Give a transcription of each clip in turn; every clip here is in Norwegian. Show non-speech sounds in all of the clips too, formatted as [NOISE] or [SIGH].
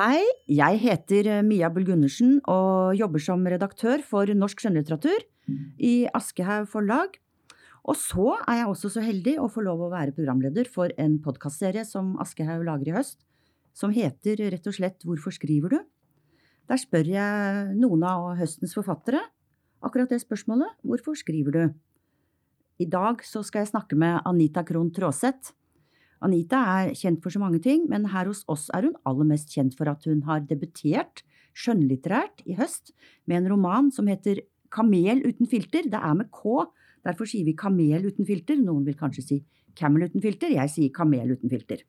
Hei, jeg heter eh, Mia Bull Gundersen og jobber som redaktør for norsk skjønnlitteratur i Aschehoug forlag. Og så er jeg også så heldig å få lov å være programleder for en podkastserie som Aschehoug lager i høst, som heter rett og slett Hvorfor skriver du? Der spør jeg noen av høstens forfattere akkurat det spørsmålet Hvorfor skriver du? I dag så skal jeg snakke med Anita Krohn Traaseth. Anita er kjent for så mange ting, men her hos oss er hun aller mest kjent for at hun har debutert skjønnlitterært i høst med en roman som heter Kamel uten filter. Det er med K, derfor sier vi Kamel uten filter. Noen vil kanskje si Camel uten filter, jeg sier Kamel uten filter.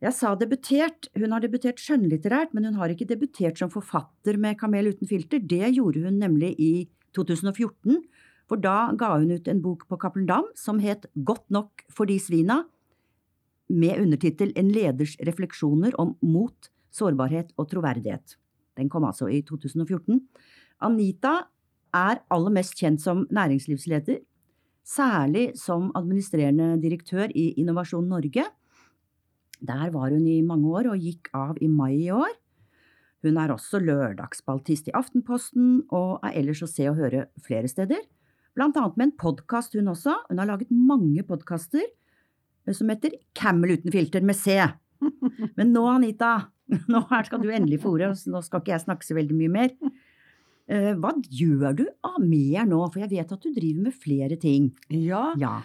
Jeg sa debutert, hun har debutert skjønnlitterært, men hun har ikke debutert som forfatter med Kamel uten filter. Det gjorde hun nemlig i 2014, for da ga hun ut en bok på Cappelen Dam som het Godt nok for de svina, med undertittel En leders refleksjoner om mot, sårbarhet og troverdighet. Den kom altså i 2014. Anita er aller mest kjent som næringslivsleder, særlig som administrerende direktør i Innovasjon Norge. Der var hun i mange år og gikk av i mai i år. Hun er også lørdagsspaltist i Aftenposten og er ellers å se og høre flere steder, blant annet med en podkast hun også. Hun har laget mange podkaster som heter Camel uten filter med C. [LAUGHS] Men nå, Anita, [LAUGHS] nå skal du endelig få ordet, nå skal ikke jeg snakke så veldig mye mer. Eh, Hva gjør du av mer nå, for jeg vet at du driver med flere ting. Ja, Ja,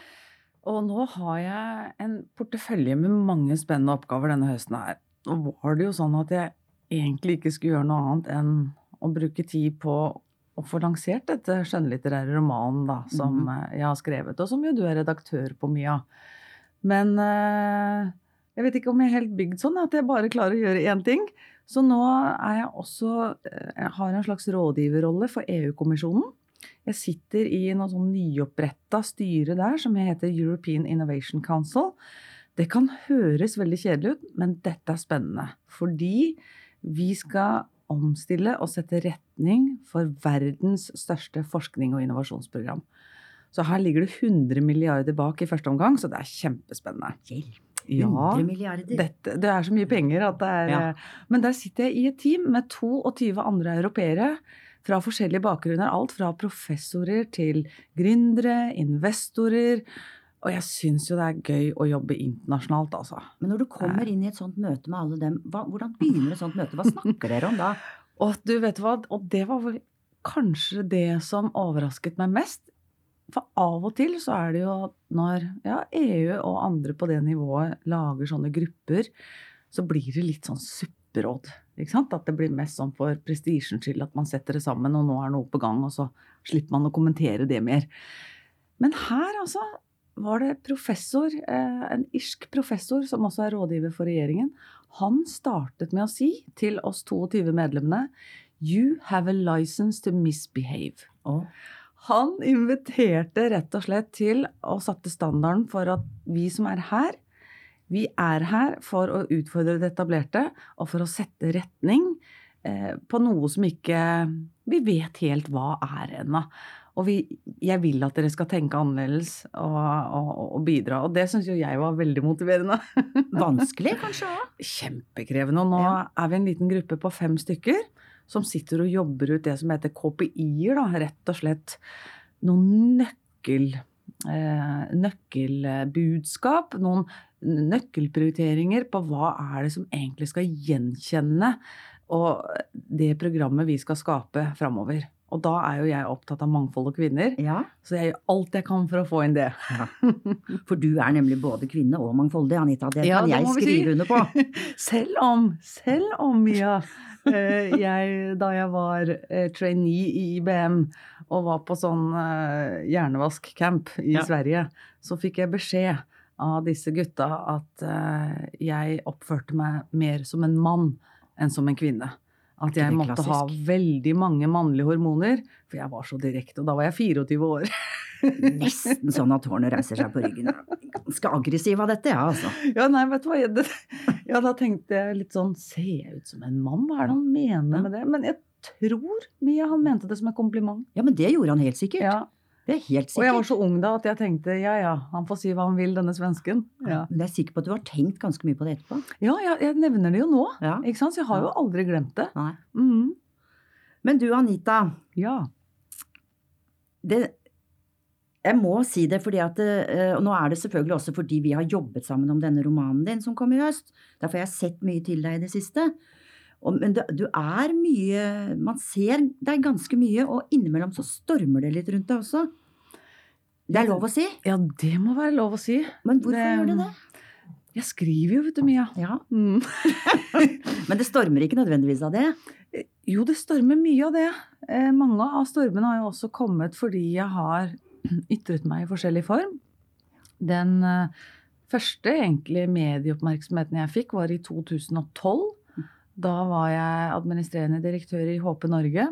og nå har jeg en portefølje med mange spennende oppgaver denne høsten her. Nå var det jo sånn at jeg egentlig ikke skulle gjøre noe annet enn å bruke tid på å få lansert dette skjønnlitterære romanen da, som mm. eh, jeg har skrevet, og som jo du er redaktør på, Mia. Men eh, jeg vet ikke om jeg er helt bygd sånn at jeg bare klarer å gjøre én ting. Så nå er jeg også eh, Jeg har en slags rådgiverrolle for EU-kommisjonen. Jeg sitter i noe sånn nyoppretta styre der som heter European Innovation Council. Det kan høres veldig kjedelig ut, men dette er spennende. Fordi vi skal omstille og sette retning for verdens største forskning- og innovasjonsprogram. Så her ligger det 100 milliarder bak i første omgang, så det er kjempespennende. hjelp. Ja, 100 milliarder. dette, det er så mye penger at det er Ja. eh, Men der sitter jeg i et team med 22 andre europeere fra forskjellige bakgrunner. Alt fra professorer til gründere, investorer. Og jeg syns jo det er gøy å jobbe internasjonalt, altså. Men når du kommer inn i et sånt møte med alle dem, hva, hvordan begynner et sånt møte? Hva snakker dere om da? [LAUGHS] Og du vet hva, og det var kanskje det som overrasket meg mest. For av og til så er det jo når ja, EU og andre på det nivået lager sånne grupper, så blir det litt sånn supperåd. At det blir mest sånn for prestisjens skyld at man setter det sammen, og nå er noe på gang, og så slipper man å kommentere det mer. Men her altså var det professor, eh, en irsk professor som også er rådgiver for regjeringen. Han startet med å si til oss 22 medlemmene You have a license to misbehave. Å, Han inviterte rett og slett til og satte standarden for at vi som er her, vi er her for å utfordre det etablerte og for å sette retning eh, på noe som ikke vi vet helt hva er ennå. Og vi, jeg vil at dere skal tenke annerledes og, og, og bidra. Og det syns jo jeg var veldig motiverende. [LAUGHS] vanskelig kanskje òg? Kjempekrevende. Og nå Ja. er vi en liten gruppe på fem stykker som sitter og jobber ut det som heter KPI-er. Rett og slett noen nøkkel, eh, nøkkelbudskap. Noen nøkkelprioriteringer på hva er det som egentlig skal gjenkjenne og det programmet vi skal skape framover. Og da er jo jeg opptatt av mangfold og kvinner, Ja. så jeg gjør alt jeg kan for å få inn det. For du er nemlig både kvinne og mangfoldig, Anita. Det Ja, kan det jeg skrive si. under på. [LAUGHS] Selv om, selv om, Mia, eh, jeg, da jeg var eh, trainee i IBM og var på sånn eh, hjernevaskcamp i Ja. Sverige, så fikk jeg beskjed av disse gutta at jeg oppførte meg mer som en mann enn som en kvinne. At jeg måtte ha veldig mange mannlige hormoner, for jeg var så direkte, og da var jeg 24 år. [LAUGHS] Nesten sånn at hårene reiser seg på ryggen. Ganske aggressiv av dette, ja, altså. Ja, nei, vet du hva. jeg- Det, ja, da tenkte jeg litt sånn Ser jeg ut som en mann? Hva er det han mener med det? Men jeg tror mye han mente det som en kompliment. Ja, men det gjorde han helt sikkert. Ja, Det er helt sikkert. Og jeg var så ung da at jeg tenkte ja ja, han får si hva han vil, denne svensken. Ja, Men jeg er sikker på at du har tenkt ganske mye på det etterpå. ja jeg, jeg nevner det jo nå. Ja. Ikke sant? Så jeg har jo aldri glemt det. Nei. Mm. Men du Anita, Ja. det, jeg må si det fordi at eh, Og nå er det selvfølgelig også fordi vi har jobbet sammen om denne romanen din som kom i høst. Derfor har jeg sett mye til deg i det siste. Og, men det, du er mye Man ser deg ganske mye, og innimellom så stormer det litt rundt deg også. Det er lov å si, ja, det må være lov å si. men hvorfor Det- gjør det det? Jeg skriver jo, vet du, Mia. Ja, Mm. [LAUGHS] Men det stormer ikke nødvendigvis av det. Jo, det stormer mye av det. Eh, mange av stormene har jo også kommet fordi jeg har [CLEARS THROAT] ytret meg i forskjellig form. Den eh, første egentlig medieoppmerksomheten jeg fikk, var i 2012. Da var jeg administrerende direktør i HP Norge.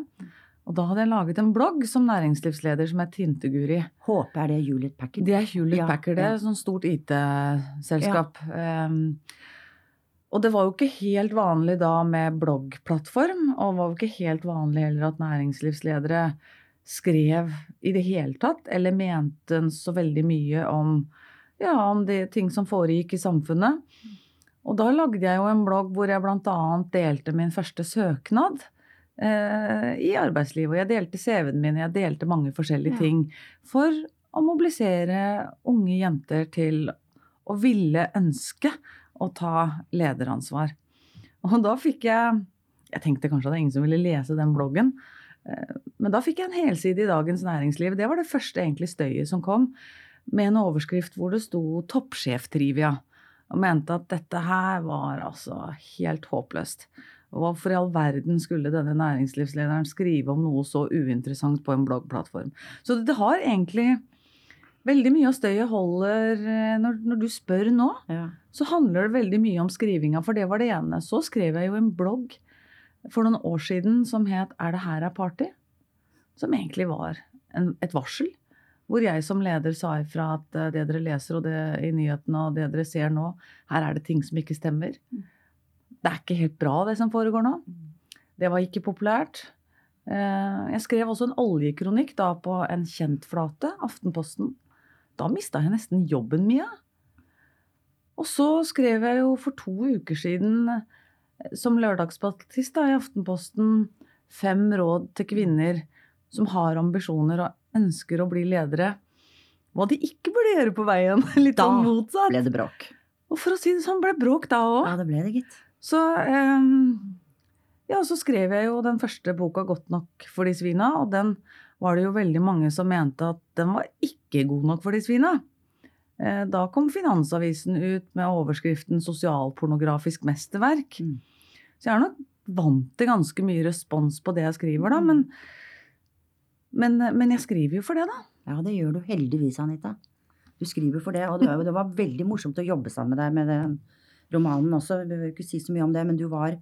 Og da hadde jeg laget en blogg som næringslivsleder som het Tinteguri. HP, er det Juliet Packard. Det er Hewlett Ja, Packard, det ja. et stort IT-selskap. Um, og det var jo ikke helt vanlig da med bloggplattform, og var jo ikke helt vanlig heller at næringslivsledere skrev i det hele tatt, eller mente så veldig mye om, ja, om de ting som foregikk i samfunnet. Og da lagde jeg jo en blogg hvor jeg bl.a. delte min første søknad eh, i arbeidslivet. Og jeg delte CV-en min, jeg delte mange forskjellige Ja. ting for å mobilisere unge jenter til å ville ønske å ta lederansvar. Og da fikk jeg Jeg tenkte kanskje at det er ingen som ville lese den bloggen. eh, Men da fikk jeg en helside i Dagens Næringsliv. Det var det første egentlig støyet som kom, med en overskrift hvor det sto 'Toppsjeftrivia'. Og mente at dette her var altså helt håpløst. Hvorfor i all verden skulle denne næringslivslederen skrive om noe så uinteressant på en bloggplattform? Så det har egentlig veldig mye av støyet holder eh, når, når du spør nå, Ja. så handler det veldig mye om skrivinga, for det var det ene. Så skrev jeg jo en blogg for noen år siden som het Er det her er party? Som egentlig var en, et varsel. Hvor jeg som leder sa ifra at eh, det dere leser og det i nyhetene og det dere ser nå, her er det ting som ikke stemmer. Det er ikke helt bra, det som foregår nå. Det var ikke populært. Eh, Jeg skrev også en oljekronikk da på en kjentflate, Aftenposten. Da mista jeg nesten jobben, Mia. Og så skrev jeg jo for to uker siden eh, som lørdagspartist i Aftenposten fem råd til kvinner som har ambisjoner og ønsker å bli ledere. Hva de ikke burde gjøre på veien. [LAUGHS] Litt Da sånn motsatt. Ble det bråk? Og for å si det sånn, ble bråk da òg. Ja, det ble det, gitt. Så um, Ja, så skrev jeg jo den første boka 'Godt nok for de svina', og den var det jo veldig mange som mente at den var ikke god nok for de svina. Eh, Da kom Finansavisen ut med overskriften 'Sosialpornografisk mesterverk'. Mm. Så jeg er nok vant til ganske mye respons på det jeg skriver, da. Mm. Men, men, men jeg skriver jo for det, da. Ja, det gjør du heldigvis, Anita. Du skriver for det, og det, det var veldig morsomt å jobbe sammen med deg med den romanen også. Vi behøver ikke si så mye om det, men du var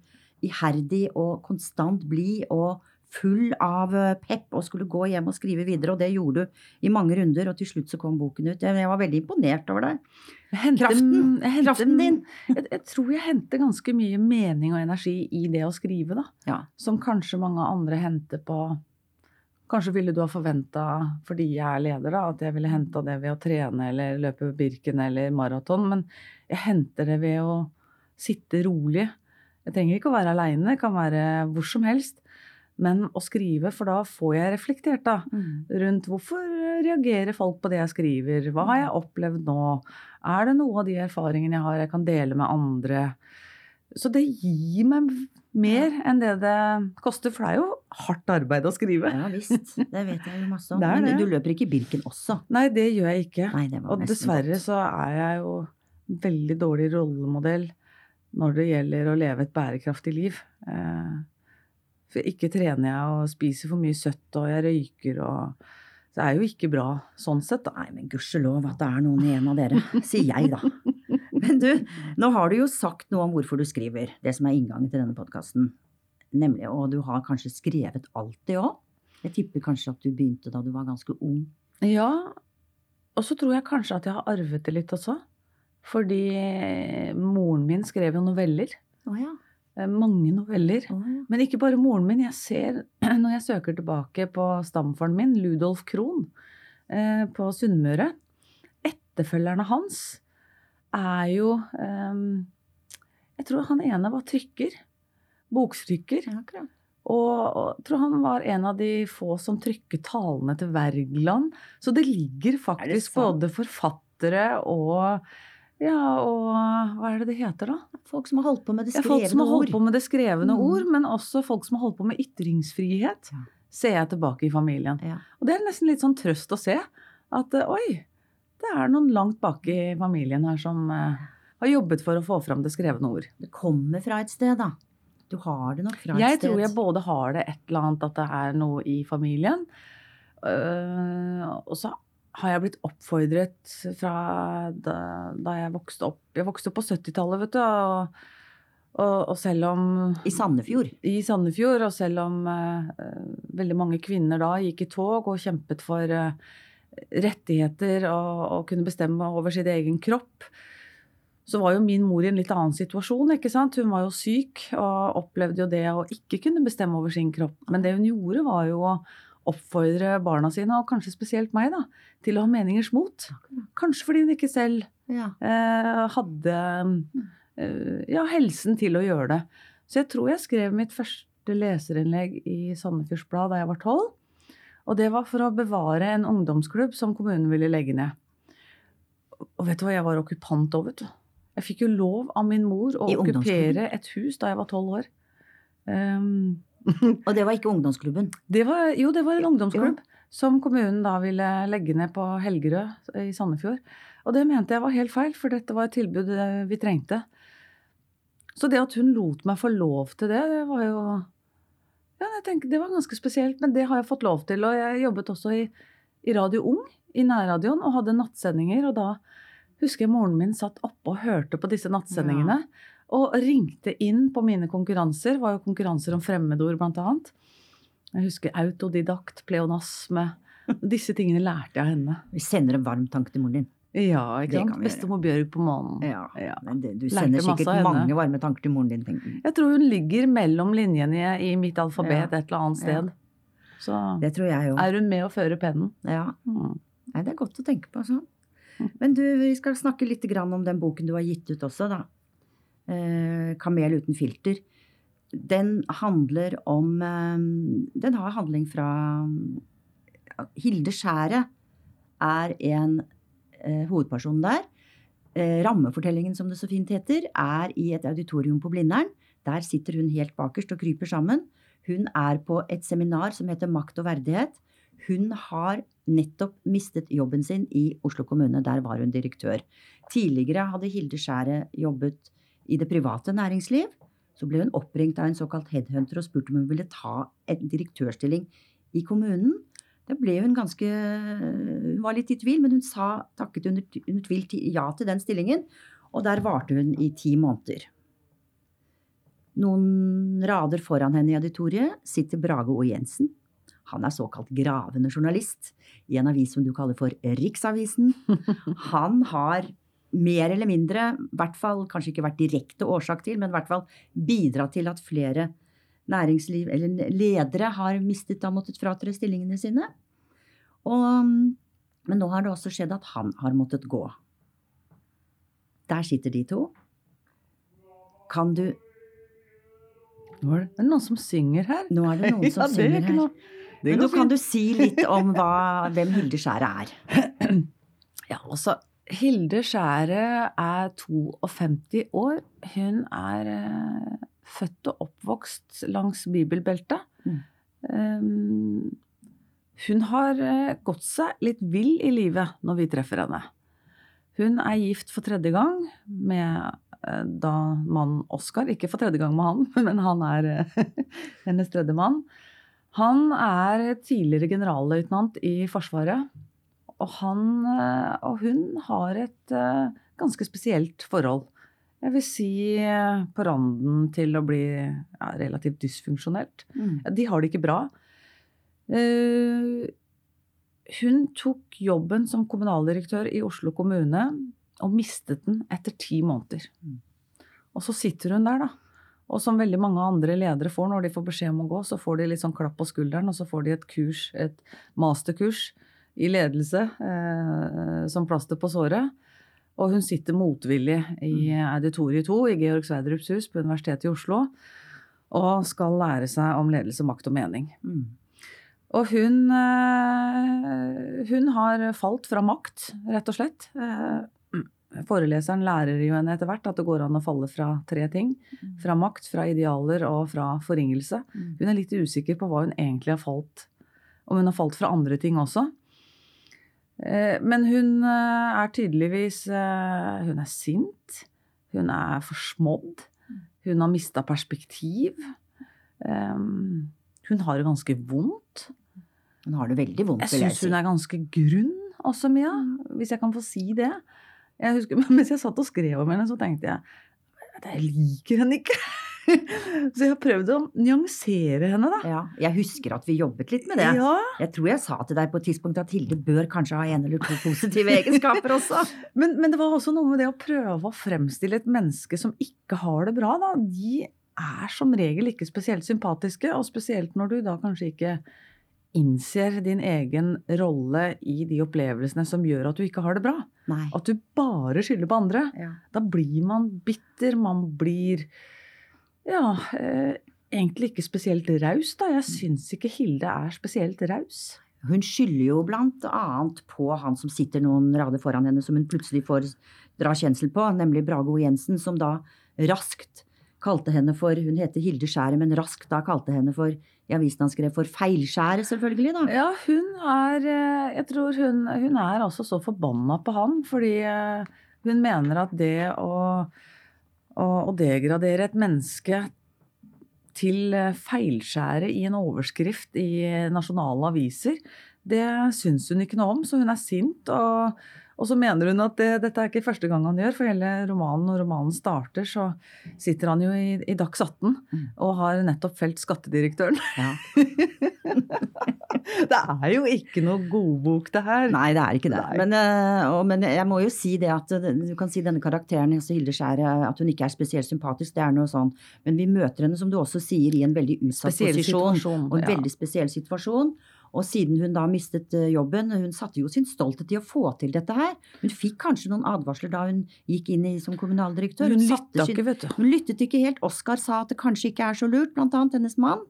iherdig og konstant blid og full av eh, pepp og skulle gå hjem og skrive videre, og det gjorde du i mange runder, og til slutt så kom boken ut. Jeg var veldig imponert over deg. Kraften. henter- Kraften din. Jeg, jeg tror jeg henter ganske mye mening og energi i det å skrive, da. Ja. Som kanskje mange andre henter på Kanskje ville du ha forventa, fordi jeg er leder, da, at jeg ville henta det ved å trene eller løpe Birken eller maraton, men jeg henter det ved å sitte rolig. Jeg trenger ikke å være aleine, kan være hvor som helst. Men å skrive, for da får jeg reflektert, da Mm. rundt hvorfor reagerer folk på det jeg skriver, hva har jeg opplevd nå, er det noe av de erfaringene jeg har jeg kan dele med andre. Så det gir meg mer enn det det koster, for det er jo hardt arbeid å skrive. Ja visst, det vet jeg jo masse om. [LAUGHS] Det det. Men du løper ikke Birken også? Nei, det gjør jeg ikke. Nei, Og dessverre godt. så er jeg jo veldig dårlig rollemodell når det gjelder å leve et bærekraftig liv. Eh, For ikke trener jeg og spiser for mye søtt, og jeg røyker og det er jo ikke bra sånn sett, da. Nei, men gudskjelov at det er noen igjen av dere, sier jeg da. Men du, nå har du jo sagt noe om hvorfor du skriver, det som er inngangen til denne podkasten. Nemlig, og du har kanskje skrevet alltid òg? Jeg tipper kanskje at du begynte da du var ganske ung. Ja, og så tror jeg kanskje at jeg har arvet det litt også. Fordi moren min skrev jo noveller. Oh, ja. Eh, Mange noveller. Oh, ja. Men ikke bare moren min. Jeg ser, [CLEARS THROAT] når jeg søker tilbake på stamfaren min, Ludolf Krohn, eh, på Sunnmøre. Etterfølgerne hans er jo um, Jeg tror han ene var trykker. Boktrykker. Ja. Og, og jeg tror han var en av de få som trykket talene til Wergeland. Så det ligger faktisk det både forfattere og ja, og hva er det det heter, da? Folk som har holdt på med det Ja, folk som har holdt på med det skrevne Mm. ord, men også folk som har holdt på med ytringsfrihet, Ja. ser jeg tilbake i familien. Ja. Og det er nesten litt sånn trøst å se at eh, oi, det er noen langt bak i familien her som eh, har jobbet for å få fram det skrevne ord. Det kommer fra et sted, da. Du har det nok fra et Jeg sted. tror jeg både har det et eller annet at det er noe i familien, øh, og så har jeg blitt oppfordret fra da, da jeg vokste opp Jeg vokste opp på 70-tallet, vet du. Og, og, og selv om I Sandefjord. i Sandefjord, og selv om uh, veldig mange kvinner da gikk i tog og kjempet for eh, rettigheter og, og kunne bestemme over sin egen kropp, så var jo min mor i en litt annen situasjon. ikke sant? Hun var jo syk og opplevde jo det å ikke kunne bestemme over sin kropp. Men det hun gjorde, var jo å oppfordre barna sine, og kanskje spesielt meg, da, til å ha meningers mot. Kanskje fordi hun ikke selv Ja. eh, hadde eh, ja, helsen til å gjøre det. Så jeg tror jeg skrev mitt første leserinnlegg i Sandefjords Blad da jeg var tolv. Og det var for å bevare en ungdomsklubb som kommunen ville legge ned. Og vet du hva, jeg var okkupant òg, vet du. Jeg fikk jo lov av min mor å I okkupere et hus da jeg var tolv år. Um, [LAUGHS] Og det var ikke ungdomsklubben. det var, jo, det var en ungdomsklubb som kommunen da ville legge ned på Helgerød i Sandefjord. Og det mente jeg var helt feil, for dette var et tilbud eh, vi trengte. Så det at hun lot meg få lov til det, det var jo Ja, jeg tenker, det var ganske spesielt, men det har jeg fått lov til. Og jeg jobbet også i, i Radio Ung, i nærradioen, og hadde nattsendinger. Og da husker jeg moren min satt oppe og hørte på disse nattsendingene. Og ringte inn på mine konkurranser. Det var jo konkurranser om fremmedord, blant annet. Jeg husker autodidakt, pleonasme. Disse tingene lærte jeg av henne. Vi sender en varm tanke til moren din. Ja, ikke sant? Bestemor Bjørg på månen. Ja. Ja. Men det, du Lærte sender masse sikkert mange varme tanker til moren din. tenker jeg. Jeg tror hun ligger mellom linjene i mitt alfabet Ja. et eller annet sted. Så Det tror jeg jo. er hun med å føre pennen. Ja. Mm. Nei, det er godt å tenke på sånn. Men du, vi skal snakke litt grann om den boken du har gitt ut også, da. Eh, 'Kamel uten filter'. Den handler om eh, Den har handling fra Hilde Skjæret er en eh, hovedpersonen der. Eh, rammefortellingen, som det så fint heter, er i et auditorium på Blindern. Der sitter hun helt bakerst og kryper sammen. Hun er på et seminar som heter Makt og verdighet. Hun har nettopp mistet jobben sin i Oslo kommune. Der var hun direktør. Tidligere hadde Hilde Skjæret jobbet i det private næringsliv. Så ble hun oppringt av en såkalt headhunter og spurt om hun ville ta en direktørstilling i kommunen. Da ble hun ganske Hun var litt i tvil, men hun sa, takket under, under tvil ja til den stillingen. Og der varte hun i ti måneder. Noen rader foran henne i auditoriet sitter Brage O. Jensen. Han er såkalt gravende journalist i en avis som du kaller for Riksavisen. Han har mer eller mindre, i hvert fall kanskje ikke vært direkte årsak til, men i hvert fall bidratt til at flere næringsliv, eller ledere har mistet og måttet fratre stillingene sine. Og, men nå har det også skjedd at han har måttet gå. Der sitter de to. Kan du Nå er det noen som synger her. Nå er det noen [LAUGHS] som ja, det er synger her. Men nå kan du si litt om hva, hvem Hilde Skjæret er. [CLEARS THROAT] Ja, altså, Hilde Skjæret er 52 år. Hun er eh, født og oppvokst langs bibelbeltet. Mm. Um, hun har eh, gått seg litt vill i livet når vi treffer henne. Hun er gift for tredje gang med eh, da mannen Oskar. Ikke for tredje gang med han, [LAUGHS] men han er [LAUGHS] hennes tredje mann. Han er tidligere generalløytnant i Forsvaret. Og, han, og hun har et ganske spesielt forhold. Jeg vil si eh, på randen til å bli ja, relativt dysfunksjonelt. Mm. De har det ikke bra. Uh, hun tok jobben som kommunaldirektør i Oslo kommune og mistet den etter ti måneder. Mm. Og så sitter hun der, da. Og som veldig mange andre ledere får når de får beskjed om å gå, så får de litt sånn klapp på skulderen, og så får de et kurs, et masterkurs i ledelse eh, som plaster på såret. Og hun sitter motvillig i auditoriet 2 i Georg Sverdrups hus på Universitetet i Oslo og skal lære seg om ledelse, makt og mening. Mm. Og hun, eh, hun har falt fra makt, rett og slett. Eh, Foreleseren lærer jo henne etter hvert at det går an å falle fra tre ting. Fra makt, fra idealer og fra forringelse. Mm. Hun er litt usikker på hva hun egentlig har falt. Om hun har falt fra andre ting også. Eh, Men hun eh, er tydeligvis eh, Hun er sint. Hun er forsmådd. Hun har mista perspektiv. Um, Hun har det ganske vondt. Hun har det veldig vondt, Jeg vil jeg syns hun er ganske grunn også, Mia. Hvis jeg kan få si det. Jeg husker, [LAUGHS] Mens jeg satt og skrev om henne, så tenkte jeg jeg liker henne ikke. [LAUGHS] Så jeg har prøvd å nyansere henne, da. Ja, jeg husker at vi jobbet litt med det. Ja, Jeg tror jeg sa til deg på et tidspunkt at Hilde bør kanskje ha en eller to positive egenskaper også. [LAUGHS] men, men det var også noe med det å prøve å fremstille et menneske som ikke har det bra, da. De er som regel ikke spesielt sympatiske, og spesielt når du da kanskje ikke innser din egen rolle i de opplevelsene som gjør at du ikke har det bra. Nei. At du bare skylder på andre. Ja. Da blir man bitter, man blir ja, eh, egentlig ikke spesielt raus, da. Jeg syns ikke Hilde er spesielt raus. Hun skylder jo blant annet på han som sitter noen rader foran henne, som hun plutselig får dra kjensel på, nemlig Brage O. Jensen, som da raskt kalte henne for Hun heter Hilde Skjæret, men raskt da kalte henne for i avisen han skrev for feilskjæret, selvfølgelig, da. Ja, hun er eh, Jeg tror hun, hun er altså så forbanna på han, fordi eh, hun mener at det å, å, degradere et menneske til feilskjæret feilskjære i en overskrift i nasjonale aviser, det syns hun ikke noe om, så hun er sint. Og, og så mener hun at det, dette er ikke første gang han gjør, for hele romanen, når romanen starter, så sitter han jo i, i Dags 18 Mm. og har nettopp felt skattedirektøren. Ja. [LAUGHS] [LAUGHS] det er jo ikke noe godbok, det her. Nei, det er ikke det. Men, eh, og, men jeg må jo si det at eh, du kan si denne karakteren, altså Hilde Skjæret, at hun ikke er spesielt sympatisk, det er noe sånn. Men vi møter henne, som du også sier, i en veldig utsatt Spesiell posisjon. situasjon, Og en ja. veldig spesiell situasjon. Og siden hun da mistet eh, jobben, hun satte jo sin stolthet i å få til dette her. Hun fikk kanskje noen advarsler da hun gikk inn i, som kommunaldirektør. Hun satte lytta ikke, vet du. Hun lyttet ikke helt. Oskar sa at det kanskje ikke er så lurt, blant annet hennes mann.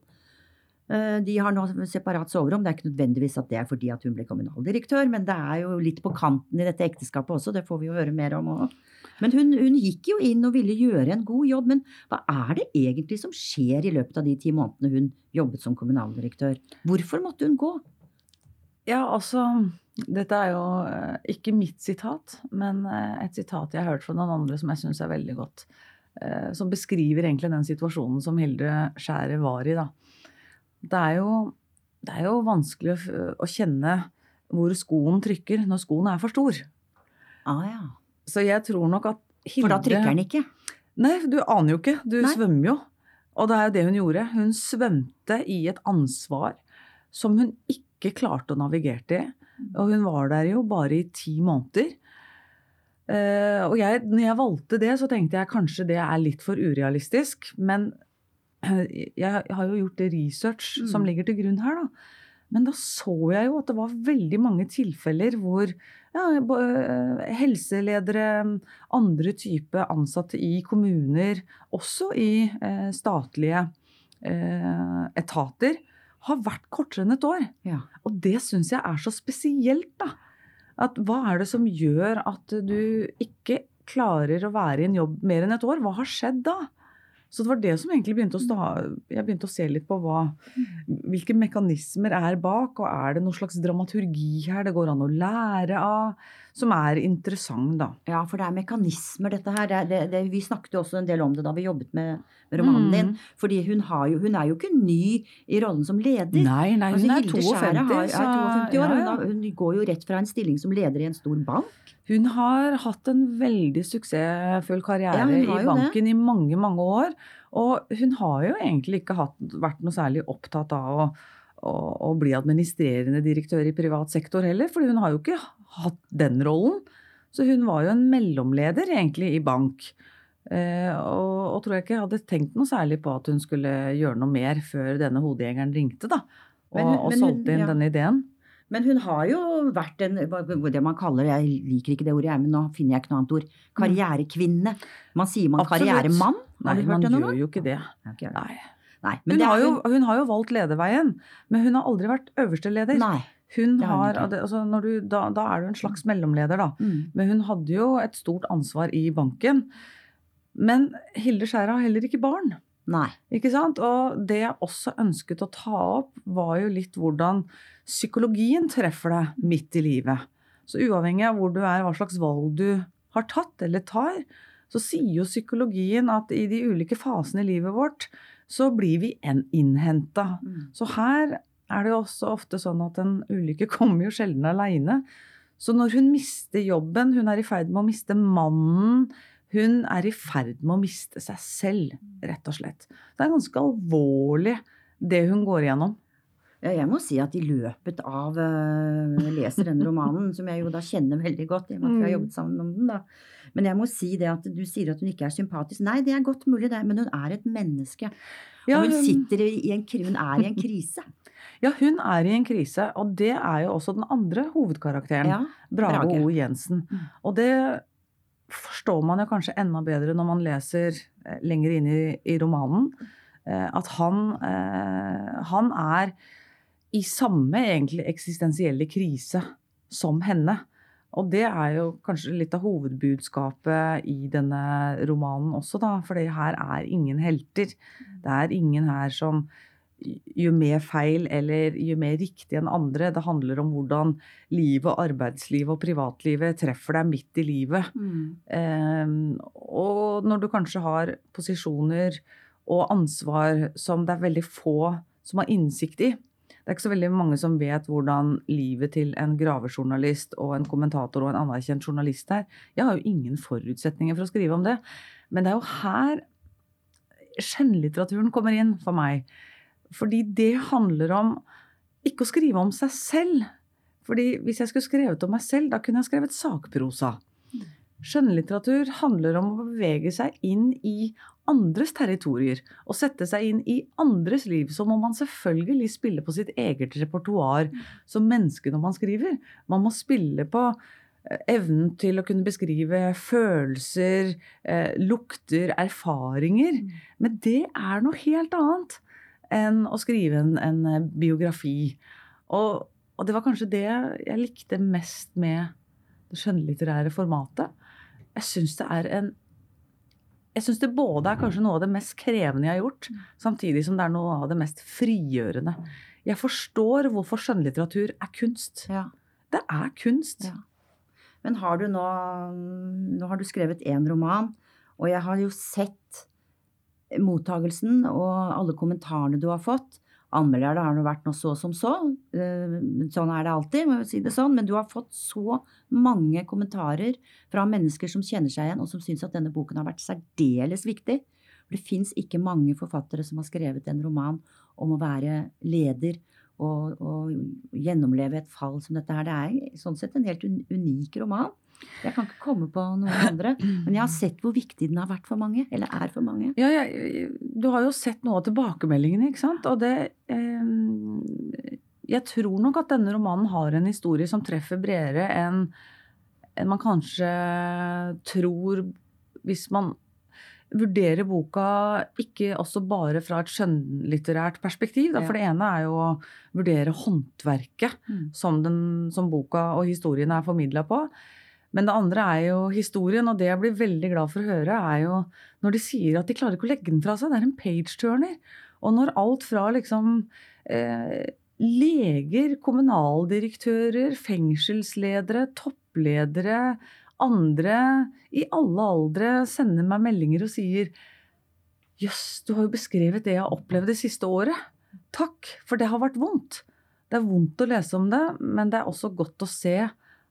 Eh, De har nå separat soverom. Det er ikke nødvendigvis at det er fordi at hun ble kommunaldirektør, men det er jo litt på kanten i dette ekteskapet også, det får vi jo høre mer om òg. Men hun, hun gikk jo inn og ville gjøre en god jobb, men hva er det egentlig som skjer i løpet av de ti månedene hun jobbet som kommunaldirektør? Hvorfor måtte hun gå? Ja, altså Dette er jo eh, ikke mitt sitat, men eh, et sitat jeg har hørt fra noen andre som jeg syns er veldig godt. Som beskriver egentlig den situasjonen som Hilde Skjæret var i, da. Det er jo, det er jo vanskelig å, å kjenne hvor skoen trykker når skoen er for stor. Ah ja. Så jeg tror nok at Hilde For da trykker den ikke. Nei, du aner jo ikke. Du Nei. svømmer jo. Og det er jo det hun gjorde. Hun svømte i et ansvar som hun ikke klarte å navigere i. Og hun var der jo bare i ti måneder. Uh, og jeg, når jeg valgte det, så tenkte jeg kanskje det er litt for urealistisk. Men [CLEARS THROAT] jeg har jo gjort research Mm. som ligger til grunn her, da. Men da så jeg jo at det var veldig mange tilfeller hvor ja, eh, helseledere, andre type ansatte i kommuner, også i eh, statlige eh, etater, har vært kortere enn et år. Ja. Og det syns jeg er så spesielt, da. At hva er det som gjør at du ikke klarer å være i en jobb mer enn et år? Hva har skjedd da? Så det var det som egentlig begynte å sta Jeg begynte å se litt på hva, hvilke mekanismer er bak, og er det noe slags dramaturgi her det går an å lære av, som er interessant, da. Ja, for det er mekanismer, dette her. Det, det, det, vi snakket jo også en del om det da vi jobbet med, med romanen din. Mm. Fordi hun, har jo, hun er jo ikke ny i rollen som leder. Nei, nei, Altså, hun er 52. Har, er 52 år. ja, Hun, ja. har, hun går jo rett fra en stilling som leder i en stor bank. Hun har hatt en veldig suksessfull karriere Ja, i banken det. i mange, mange år. Og hun har jo egentlig ikke hatt, vært noe særlig opptatt av å, å, å bli administrerende direktør i privat sektor heller, for hun har jo ikke hatt den rollen. Så hun var jo en mellomleder egentlig i bank. Eh, og, og tror jeg ikke hadde tenkt noe særlig på at hun skulle gjøre noe mer før denne hodejegeren ringte, da. Og, Men og solgte inn ja. denne ideen. Men hun har jo vært en, det man kaller, jeg liker ikke det ordet, jeg, men nå finner jeg ikke noe annet ord, karrierekvinne. Man sier man Absolutt. karrieremann. Nei, man gjør noe? jo ikke det. Nei. Nei, men Hun det har, jo, hun har jo valgt lederveien, men hun har aldri vært øverste leder. Nei. Hun har altså, når du, da, da er du en slags mellomleder, da. Mm. Men hun hadde jo et stort ansvar i banken. Men Hilde Skjæra har heller ikke barn. Nei. Ikke sant? Og det jeg også ønsket å ta opp, var jo litt hvordan psykologien treffer deg midt i livet. Så uavhengig av hvor du er, hva slags valg du har tatt eller tar, så sier jo psykologien at i de ulike fasene i livet vårt, så blir vi innhenta. Mm. Så her er det jo også ofte sånn at en ulykke [LAUGHS] kommer jo sjelden aleine. Så når hun mister jobben, hun er i ferd med å miste mannen, hun er i ferd med å miste seg selv, rett og slett. Det er ganske alvorlig, det hun går igjennom. Ja, Jeg må si at i løpet av Jeg leser denne romanen, som jeg jo da kjenner veldig godt, i og med at vi har Mm. jobbet sammen om den, da. Men jeg må si det at du sier at hun ikke er sympatisk. Nei, det er godt mulig, det, men hun er et menneske. Og hun sitter i en, hun er i en krise. [LAUGHS] Ja, hun er i en krise, og det er jo også den andre hovedkarakteren. Ja. Brage. O. Jensen. Mm. Og det forstår man jo kanskje enda bedre når man leser eh, lenger inn i, i romanen. eh, At han, eh, han er i samme egentlig eksistensielle krise som henne. Og det er jo kanskje litt av hovedbudskapet i denne romanen også, da. For her er ingen helter. Det er ingen her som gjør mer feil eller gjør mer riktig enn andre. Det handler om hvordan livet, arbeidslivet og privatlivet treffer deg midt i livet. Mm. Um, og når du kanskje har posisjoner og ansvar som det er veldig få som har innsikt i. Det er ikke så veldig mange som vet hvordan livet til en gravejournalist og en kommentator og en anerkjent journalist er. Jeg har jo ingen forutsetninger for å skrive om det. Men det er jo her skjønnlitteraturen kommer inn for meg. Fordi det handler om ikke å skrive om seg selv. Fordi hvis jeg skulle skrevet om meg selv, da kunne jeg skrevet sakprosa. Skjønnlitteratur handler om å bevege seg inn i andres territorier. Og sette seg inn i andres liv. Så må man selvfølgelig spille på sitt eget repertoar som menneske når man skriver. Man må spille på eh, evnen til å kunne beskrive følelser, eh, lukter, erfaringer. Men det er noe helt annet enn å skrive en, en eh, biografi. Og, og det var kanskje det jeg likte mest med det skjønnlitterære formatet. Jeg syns det er en jeg syns det både er kanskje noe av det mest krevende jeg har gjort, samtidig som det er noe av det mest frigjørende. Jeg forstår hvorfor skjønnlitteratur er kunst. Ja. Det er kunst. Ja. Men har du nå Nå har du skrevet én roman, og jeg har jo sett mottagelsen og alle kommentarene du har fått. Anmeldere har det vært noe så som så. eh, Sånn er det alltid, må vi si det sånn. Men du har fått så mange kommentarer fra mennesker som kjenner seg igjen, og som syns at denne boken har vært særdeles viktig. For det fins ikke mange forfattere som har skrevet en roman om å være leder og, og gjennomleve et fall som dette her. Det er sånn sett en helt unik roman. Jeg kan ikke komme på noen andre, men jeg har sett hvor viktig den har vært for mange. Eller er for mange. Ja, jeg, du har jo sett noe av tilbakemeldingene, ikke sant? Og det eh, Jeg tror nok at denne romanen har en historie som treffer bredere enn en man kanskje tror hvis man vurderer boka ikke også bare fra et skjønnlitterært perspektiv. Da, For det ene er jo å vurdere håndverket Mm. som, den, som boka og historien er formidla på. Men det andre er jo historien, og det jeg blir veldig glad for å høre, er jo når de sier at de klarer ikke å legge den fra seg. Det er en page-turner. Og når alt fra liksom eh, leger, kommunaldirektører, fengselsledere, toppledere, andre i alle aldre sender meg meldinger og sier Jøss, du har jo beskrevet det jeg har opplevd det siste året. Takk, for det har vært vondt. Det er vondt å lese om det, men det er også godt å se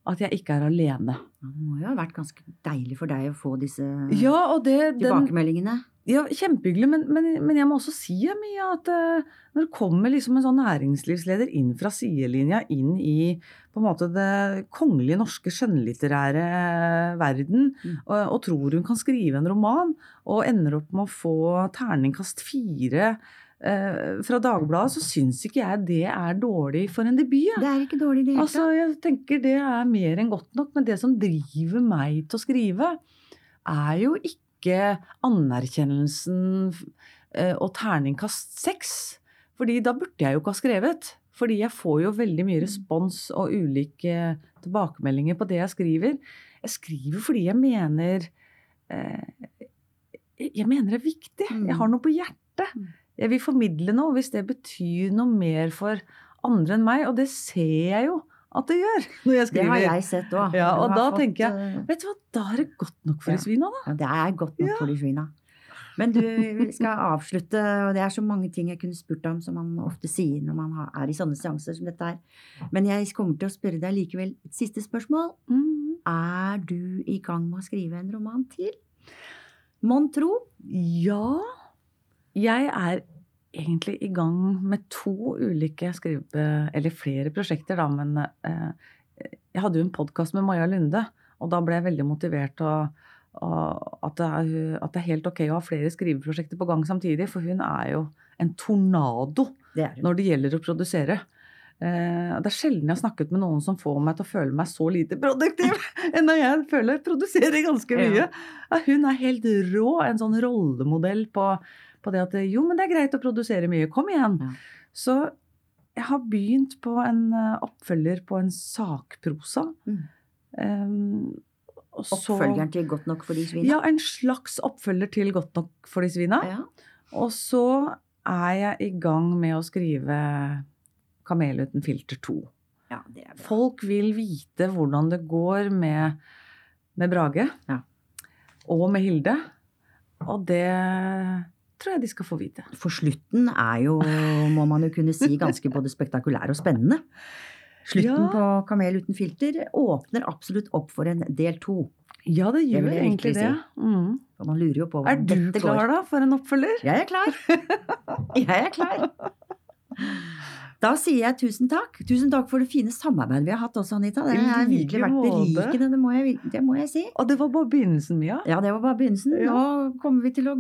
at jeg ikke er alene. Det må jo ha vært ganske deilig for deg å få disse Ja, det, den, tilbakemeldingene. ja, Kjempehyggelig, men, men, men jeg må også si Mia, at uh, når det kommer liksom en sånn næringslivsleder inn fra sidelinja inn i på en måte det kongelige norske skjønnlitterære verden, Mm. og, og tror hun kan skrive en roman, og ender opp med å få terningkast fire fra Dagbladet, så syns ikke jeg det er dårlig for en debut. Ja. Det er ikke dårlig det Altså, jeg tenker det er mer enn godt nok, men det som driver meg til å skrive, er jo ikke anerkjennelsen eh, og terningkast seks. Fordi da burde jeg jo ikke ha skrevet. Fordi jeg får jo veldig mye respons og ulike tilbakemeldinger på det jeg skriver. Jeg skriver fordi jeg mener eh, Jeg mener det er viktig. Mm. Jeg har noe på hjertet. Jeg vil formidle noe hvis det betyr noe mer for andre enn meg, og det ser jeg jo at det gjør når jeg Det har jeg sett òg. Ja, og da tenker jeg, Vet du hva, da er det godt nok for Ja. svina, da. Ja, det er godt nok Ja. for de svina. Men du, skal avslutte, og det er så mange ting jeg kunne spurt om, som man ofte sier når man er i sånne seanser som dette her. Men jeg kommer til å spørre deg likevel et siste spørsmål. Mm. Er du i gang med å skrive en roman til? Mon tro? Ja, jeg er egentlig i gang med to ulike skrive... Eller flere prosjekter, da, men eh, jeg hadde jo en podkast med Maja Lunde, og da ble jeg veldig motivert og, og at, det er, at det er helt ok å ha flere skriveprosjekter på gang samtidig, for hun er jo en tornado Det når det gjelder å produsere. Eh, det er sjelden jeg har snakket med noen som får meg til å føle meg så lite produktiv [LAUGHS] enn når jeg føler jeg produserer ganske mye. Ja, hun er helt rå, en sånn rollemodell på, på det at jo, men det er greit å produsere mye, kom igjen. Ja. Så jeg har begynt på en eh, oppfølger på en sakprosa. Mm. Um, og så- Oppfølgeren til Godt nok for de svina? Ja, en slags oppfølger til Godt nok for de svina. Ja. Og så er jeg i gang med å skrive Kamel uten filter 2. ja, det er bra. Folk vil vite hvordan det går med, med Brage. Ja. Og med Hilde. Og det tror jeg de skal få vite. For slutten er jo, må man jo kunne si, ganske både spektakulær og spennende. Slutten Ja. på Kamel uten filter åpner absolutt opp for en del to. Ja, det gjør det egentlig det. det. Mm. Man lurer jo på Er du dette klar går. da for en oppfølger? Jeg er klar. [LAUGHS] Jeg er klar. Da sier jeg tusen takk. Tusen takk for det fine samarbeidet vi har hatt også, Anita. Det har virkelig vært berikende, det må jeg, det må jeg si. Og det var bare begynnelsen, Mia. Ja, det var bare begynnelsen. Ja. Nå kommer vi til å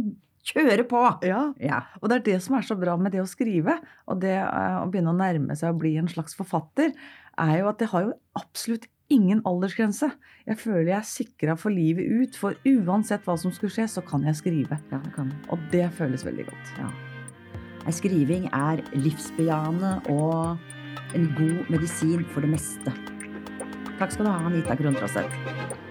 kjøre på. Ja. Ja. Og det er det som er så bra med det å skrive, og det eh, å begynne å nærme seg å bli en slags forfatter, er jo at det har jo absolutt ingen aldersgrense. Jeg føler jeg er sikra for livet ut, for uansett hva som skulle skje, så kan jeg skrive. ja, det kan Og det føles veldig godt. ja. Skriving er livsbejaende og en god medisin for det meste. Takk skal du ha, Anita Krontraseth.